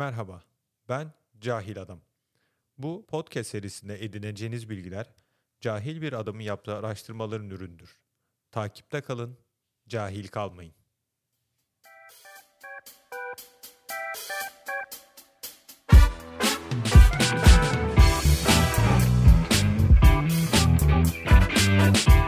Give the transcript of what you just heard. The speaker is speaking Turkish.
Merhaba, ben Cahil Adam. Bu podcast serisinde edineceğiniz bilgiler, cahil bir adamın yaptığı araştırmaların üründür. Takipte kalın, cahil kalmayın. Bye.